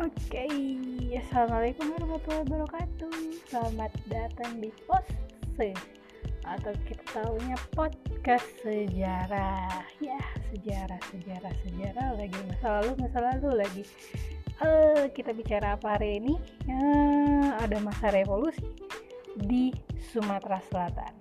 Oke, assalamualaikum warahmatullahi wabarakatuh. Selamat datang di Pose atau kita tahunya podcast sejarah. Ya, sejarah, sejarah, sejarah lagi masa lalu, masa lalu lagi. Uh, kita bicara apa hari ini? Uh, ada masa revolusi di Sumatera Selatan.